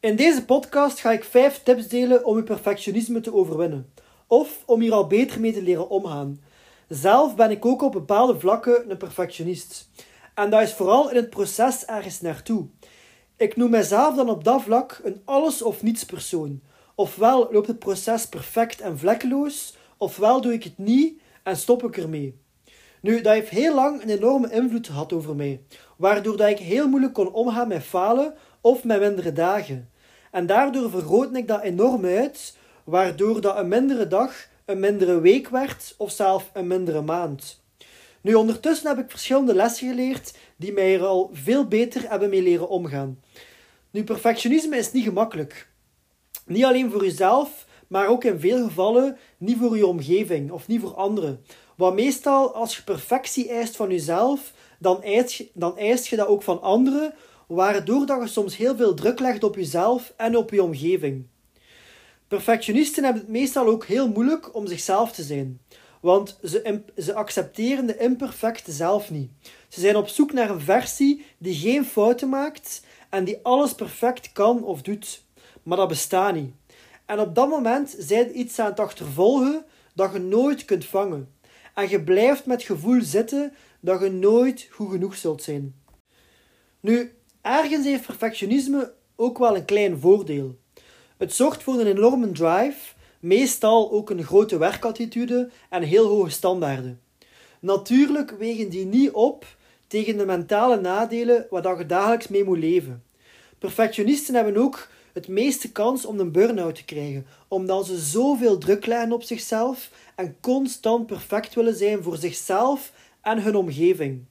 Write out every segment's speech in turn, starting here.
In deze podcast ga ik 5 tips delen om je perfectionisme te overwinnen, of om hier al beter mee te leren omgaan. Zelf ben ik ook op bepaalde vlakken een perfectionist. En dat is vooral in het proces ergens naartoe. Ik noem mezelf dan op dat vlak een alles of niets persoon. Ofwel loopt het proces perfect en vlekkeloos, ofwel doe ik het niet en stop ik ermee. Nu, dat heeft heel lang een enorme invloed gehad over mij, waardoor dat ik heel moeilijk kon omgaan met falen of met mindere dagen. En daardoor vergrootte ik dat enorm uit, waardoor dat een mindere dag een mindere week werd of zelfs een mindere maand. Nu, ondertussen heb ik verschillende lessen geleerd die mij er al veel beter hebben mee leren omgaan. Nu, perfectionisme is niet gemakkelijk. Niet alleen voor jezelf, maar ook in veel gevallen niet voor je omgeving of niet voor anderen. Want meestal, als je perfectie eist van jezelf, dan eist je, dan eist je dat ook van anderen, waardoor dat je soms heel veel druk legt op jezelf en op je omgeving. Perfectionisten hebben het meestal ook heel moeilijk om zichzelf te zijn, want ze, ze accepteren de imperfecte zelf niet. Ze zijn op zoek naar een versie die geen fouten maakt en die alles perfect kan of doet. Maar dat bestaat niet. En op dat moment zijn iets aan het achtervolgen dat je nooit kunt vangen. En je blijft met gevoel zitten dat je nooit goed genoeg zult zijn. Nu, ergens heeft perfectionisme ook wel een klein voordeel. Het zorgt voor een enorme drive, meestal ook een grote werkattitude en heel hoge standaarden. Natuurlijk wegen die niet op tegen de mentale nadelen waar je dagelijks mee moet leven. Perfectionisten hebben ook het meeste kans om een burn-out te krijgen, omdat ze zoveel druk leggen op zichzelf en constant perfect willen zijn voor zichzelf en hun omgeving.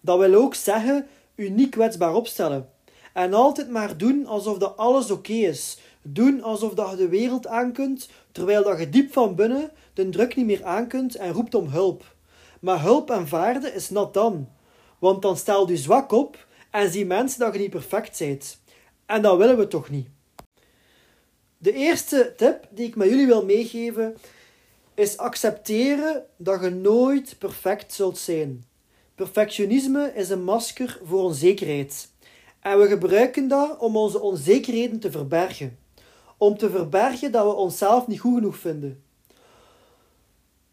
Dat wil ook zeggen u niet kwetsbaar opstellen. En altijd maar doen alsof dat alles oké is. Doen alsof dat je de wereld aan kunt, terwijl dat je diep van binnen de druk niet meer aan kunt en roept om hulp. Maar hulp aanvaarden is not dan. Want dan stel je zwak op en zie mensen dat je niet perfect bent. En dat willen we toch niet. De eerste tip die ik met jullie wil meegeven is accepteren dat je nooit perfect zult zijn. Perfectionisme is een masker voor onzekerheid. En we gebruiken dat om onze onzekerheden te verbergen. Om te verbergen dat we onszelf niet goed genoeg vinden.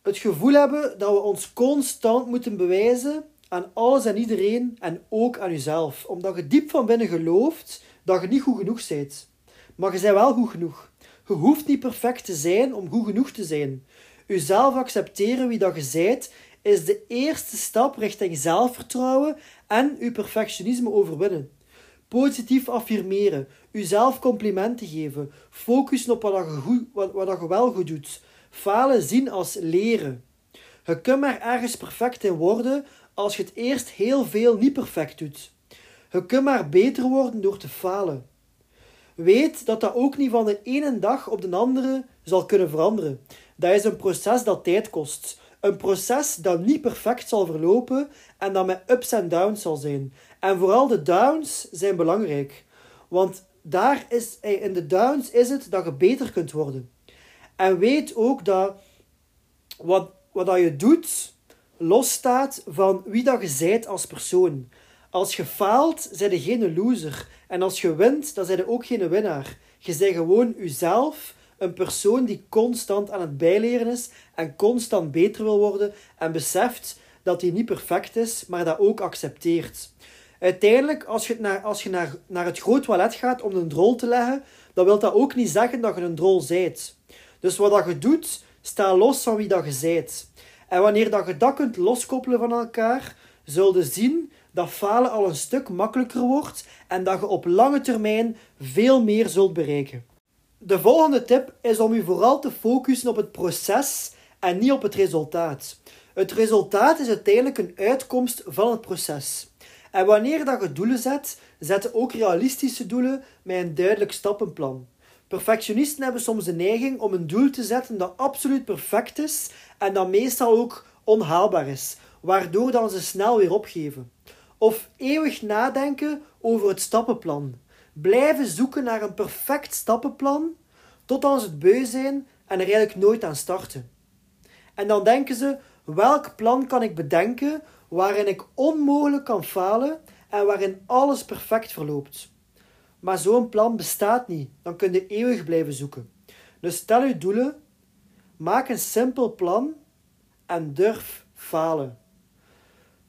Het gevoel hebben dat we ons constant moeten bewijzen aan alles en iedereen en ook aan jezelf. Omdat je diep van binnen gelooft dat je niet goed genoeg bent. Maar je bent wel goed genoeg. Je hoeft niet perfect te zijn om goed genoeg te zijn. Jezelf accepteren wie dat je bent is de eerste stap richting zelfvertrouwen en uw perfectionisme overwinnen. Positief affirmeren, uzelf complimenten geven, focussen op wat je, goed, wat, wat je wel goed doet, falen zien als leren. Je kunt maar ergens perfect in worden als je het eerst heel veel niet perfect doet. Je kunt maar beter worden door te falen. Weet dat dat ook niet van de ene dag op de andere zal kunnen veranderen. Dat is een proces dat tijd kost. Een proces dat niet perfect zal verlopen en dat met ups en downs zal zijn. En vooral de downs zijn belangrijk. Want daar is, eh, in de downs is het dat je beter kunt worden. En weet ook dat wat, wat dat je doet losstaat van wie dat je bent als persoon. Als je faalt, zijn je geen loser. En als je wint, dan zijn je ook geen winnaar. Je bent gewoon jezelf een persoon die constant aan het bijleren is en constant beter wil worden en beseft dat hij niet perfect is, maar dat ook accepteert. Uiteindelijk, als je, naar, als je naar, naar het groot toilet gaat om een drol te leggen, dan wil dat ook niet zeggen dat je een drol zijt. Dus wat dat je doet, sta los van wie dat je zijt. En wanneer dat je dat kunt loskoppelen van elkaar, zul je zien dat falen al een stuk makkelijker wordt en dat je op lange termijn veel meer zult bereiken. De volgende tip is om je vooral te focussen op het proces en niet op het resultaat. Het resultaat is uiteindelijk een uitkomst van het proces. En wanneer dat je doelen zet, zet ook realistische doelen met een duidelijk stappenplan. Perfectionisten hebben soms de neiging om een doel te zetten dat absoluut perfect is en dat meestal ook onhaalbaar is, waardoor dan ze snel weer opgeven. Of eeuwig nadenken over het stappenplan. Blijven zoeken naar een perfect stappenplan totdat ze het beu zijn en er eigenlijk nooit aan starten. En dan denken ze: welk plan kan ik bedenken waarin ik onmogelijk kan falen en waarin alles perfect verloopt? Maar zo'n plan bestaat niet, dan kun je eeuwig blijven zoeken. Dus stel je doelen, maak een simpel plan en durf falen.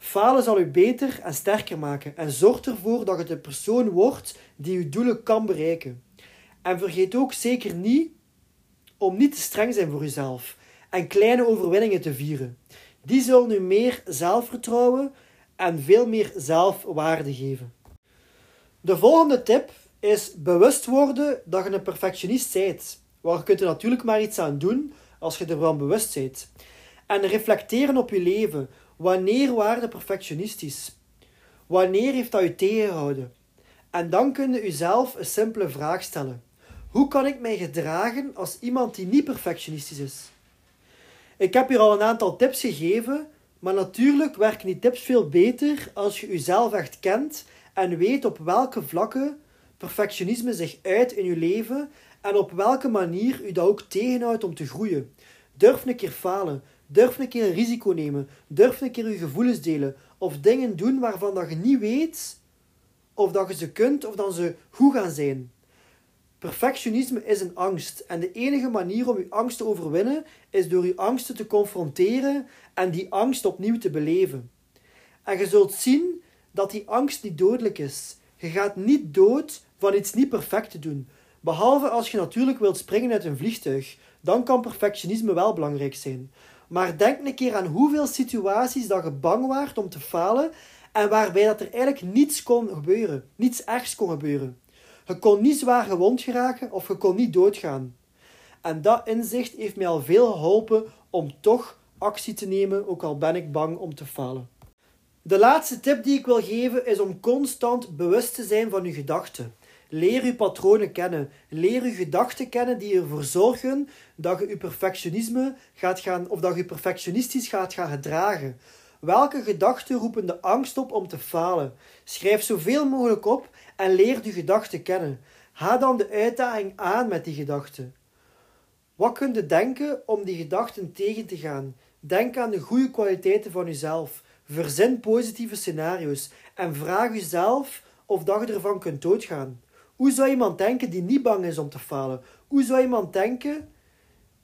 Falen zal u beter en sterker maken en zorg ervoor dat je de persoon wordt die uw doelen kan bereiken. En vergeet ook zeker niet om niet te streng zijn voor uzelf en kleine overwinningen te vieren. Die zullen u meer zelfvertrouwen en veel meer zelfwaarde geven. De volgende tip is bewust worden dat je een perfectionist bent. Waar je kunt er natuurlijk maar iets aan doen als je ervan bewust bent. En reflecteren op je leven. Wanneer waren de perfectionistisch? Wanneer heeft dat je tegengehouden? En dan kun je jezelf een simpele vraag stellen. Hoe kan ik mij gedragen als iemand die niet perfectionistisch is? Ik heb hier al een aantal tips gegeven, maar natuurlijk werken die tips veel beter als je jezelf echt kent en weet op welke vlakken perfectionisme zich uit in je leven en op welke manier u dat ook tegenhoudt om te groeien. Durf een keer falen. Durf een keer een risico nemen. Durf een keer je gevoelens delen. Of dingen doen waarvan dat je niet weet of dat je ze kunt of dat ze goed gaan zijn. Perfectionisme is een angst. En de enige manier om je angst te overwinnen is door je angsten te confronteren en die angst opnieuw te beleven. En je zult zien dat die angst niet dodelijk is. Je gaat niet dood van iets niet perfect te doen. Behalve als je natuurlijk wilt springen uit een vliegtuig. Dan kan perfectionisme wel belangrijk zijn. Maar denk een keer aan hoeveel situaties dat je bang waart om te falen en waarbij dat er eigenlijk niets kon gebeuren. Niets ergs kon gebeuren. Je kon niet zwaar gewond geraken of je kon niet doodgaan. En dat inzicht heeft mij al veel geholpen om toch actie te nemen, ook al ben ik bang om te falen. De laatste tip die ik wil geven is om constant bewust te zijn van je gedachten. Leer je patronen kennen. Leer je gedachten kennen die ervoor zorgen dat je je perfectionisme gaat gaan, of dat je perfectionistisch gaat gaan gedragen. Welke gedachten roepen de angst op om te falen? Schrijf zoveel mogelijk op en leer je gedachten kennen. Ga dan de uitdaging aan met die gedachten. Wat kun je denken om die gedachten tegen te gaan? Denk aan de goede kwaliteiten van jezelf. Verzin positieve scenario's en vraag jezelf of dat je ervan kunt doodgaan. Hoe zou iemand denken die niet bang is om te falen? Hoe zou iemand denken,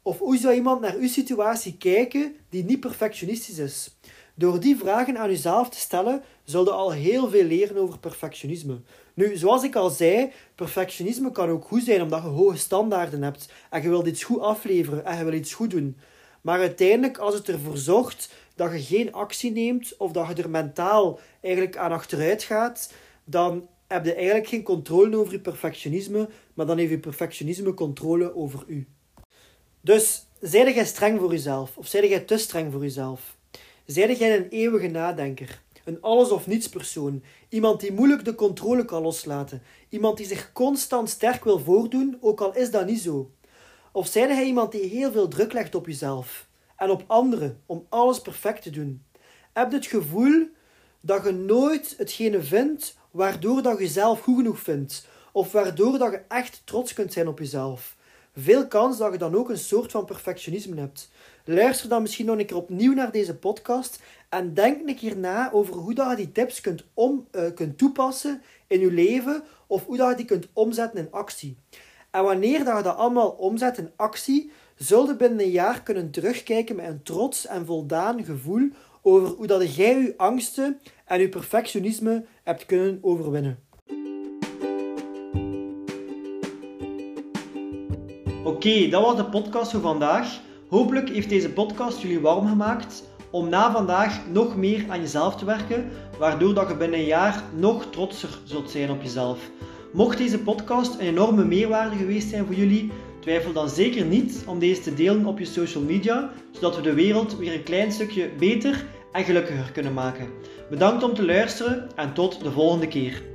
of hoe zou iemand naar uw situatie kijken die niet perfectionistisch is? Door die vragen aan jezelf te stellen, zul je al heel veel leren over perfectionisme. Nu, zoals ik al zei, perfectionisme kan ook goed zijn omdat je hoge standaarden hebt en je wilt iets goed afleveren en je wil iets goed doen. Maar uiteindelijk, als het ervoor zorgt dat je geen actie neemt of dat je er mentaal eigenlijk aan achteruit gaat, dan heb je eigenlijk geen controle over je perfectionisme, maar dan heeft je perfectionisme controle over u. Dus, zijde jij streng voor jezelf of zijde jij te streng voor jezelf? Zijde jij een eeuwige nadenker? Een alles-of-niets persoon? Iemand die moeilijk de controle kan loslaten? Iemand die zich constant sterk wil voordoen, ook al is dat niet zo? Of zijde jij iemand die heel veel druk legt op jezelf en op anderen om alles perfect te doen? Heb je het gevoel dat je nooit hetgene vindt waardoor dat je jezelf goed genoeg vindt. Of waardoor dat je echt trots kunt zijn op jezelf. Veel kans dat je dan ook een soort van perfectionisme hebt. Luister dan misschien nog een keer opnieuw naar deze podcast en denk een keer na over hoe dat je die tips kunt, om, uh, kunt toepassen in je leven of hoe dat je die kunt omzetten in actie. En wanneer dat je dat allemaal omzet in actie, zul je binnen een jaar kunnen terugkijken met een trots en voldaan gevoel over hoe dat jij je angsten en je perfectionisme hebt kunnen overwinnen. Oké, dat was de podcast voor vandaag. Hopelijk heeft deze podcast jullie warm gemaakt om na vandaag nog meer aan jezelf te werken, waardoor dat je binnen een jaar nog trotser zult zijn op jezelf. Mocht deze podcast een enorme meerwaarde geweest zijn voor jullie, twijfel dan zeker niet om deze te delen op je social media, zodat we de wereld weer een klein stukje beter en gelukkiger kunnen maken. Bedankt om te luisteren en tot de volgende keer.